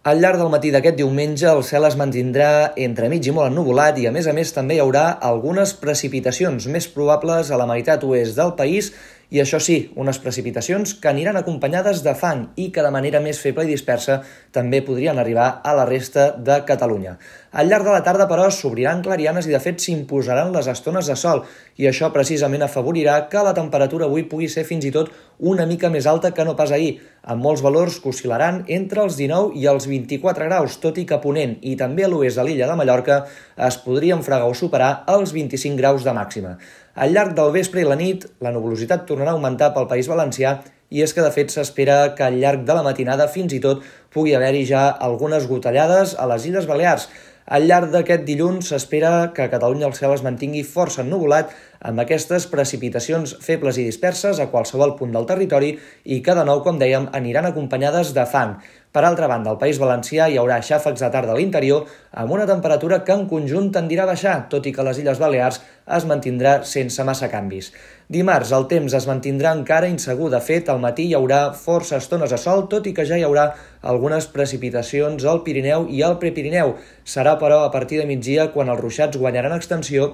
Al llarg del matí d'aquest diumenge el cel es mantindrà entre mig i molt ennuvolat i a més a més també hi haurà algunes precipitacions més probables a la meitat oest del país i això sí, unes precipitacions que aniran acompanyades de fang i que de manera més feble i dispersa també podrien arribar a la resta de Catalunya. Al llarg de la tarda, però, s'obriran clarianes i de fet s'imposaran les estones de sol i això precisament afavorirà que la temperatura avui pugui ser fins i tot una mica més alta que no pas ahir, amb molts valors que oscil·laran entre els 19 i els 24 graus, tot i que a Ponent i també a l'oest de l'illa de Mallorca es podrien fregar o superar els 25 graus de màxima. Al llarg del vespre i la nit, la nuvolositat tornarà a augmentar pel País Valencià i és que de fet s'espera que al llarg de la matinada fins i tot pugui haver-hi ja algunes gotellades a les Illes Balears. Al llarg d'aquest dilluns s'espera que a Catalunya el cel es mantingui força ennuvolat amb aquestes precipitacions febles i disperses a qualsevol punt del territori i que de nou, com dèiem, aniran acompanyades de fang. Per altra banda, al País Valencià hi haurà xàfecs de tarda a l'interior amb una temperatura que en conjunt tendirà a baixar, tot i que les Illes Balears es mantindrà sense massa canvis. Dimarts el temps es mantindrà encara insegur. De fet, matí hi haurà força estones a sol, tot i que ja hi haurà algunes precipitacions al Pirineu i al Prepirineu. Serà, però, a partir de migdia quan els ruixats guanyaran extensió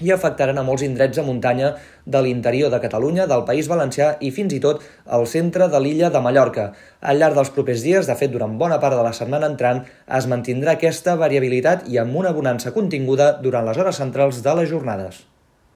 i afectaran a molts indrets de muntanya de l'interior de Catalunya, del País Valencià i fins i tot al centre de l'illa de Mallorca. Al llarg dels propers dies, de fet durant bona part de la setmana entrant, es mantindrà aquesta variabilitat i amb una bonança continguda durant les hores centrals de les jornades.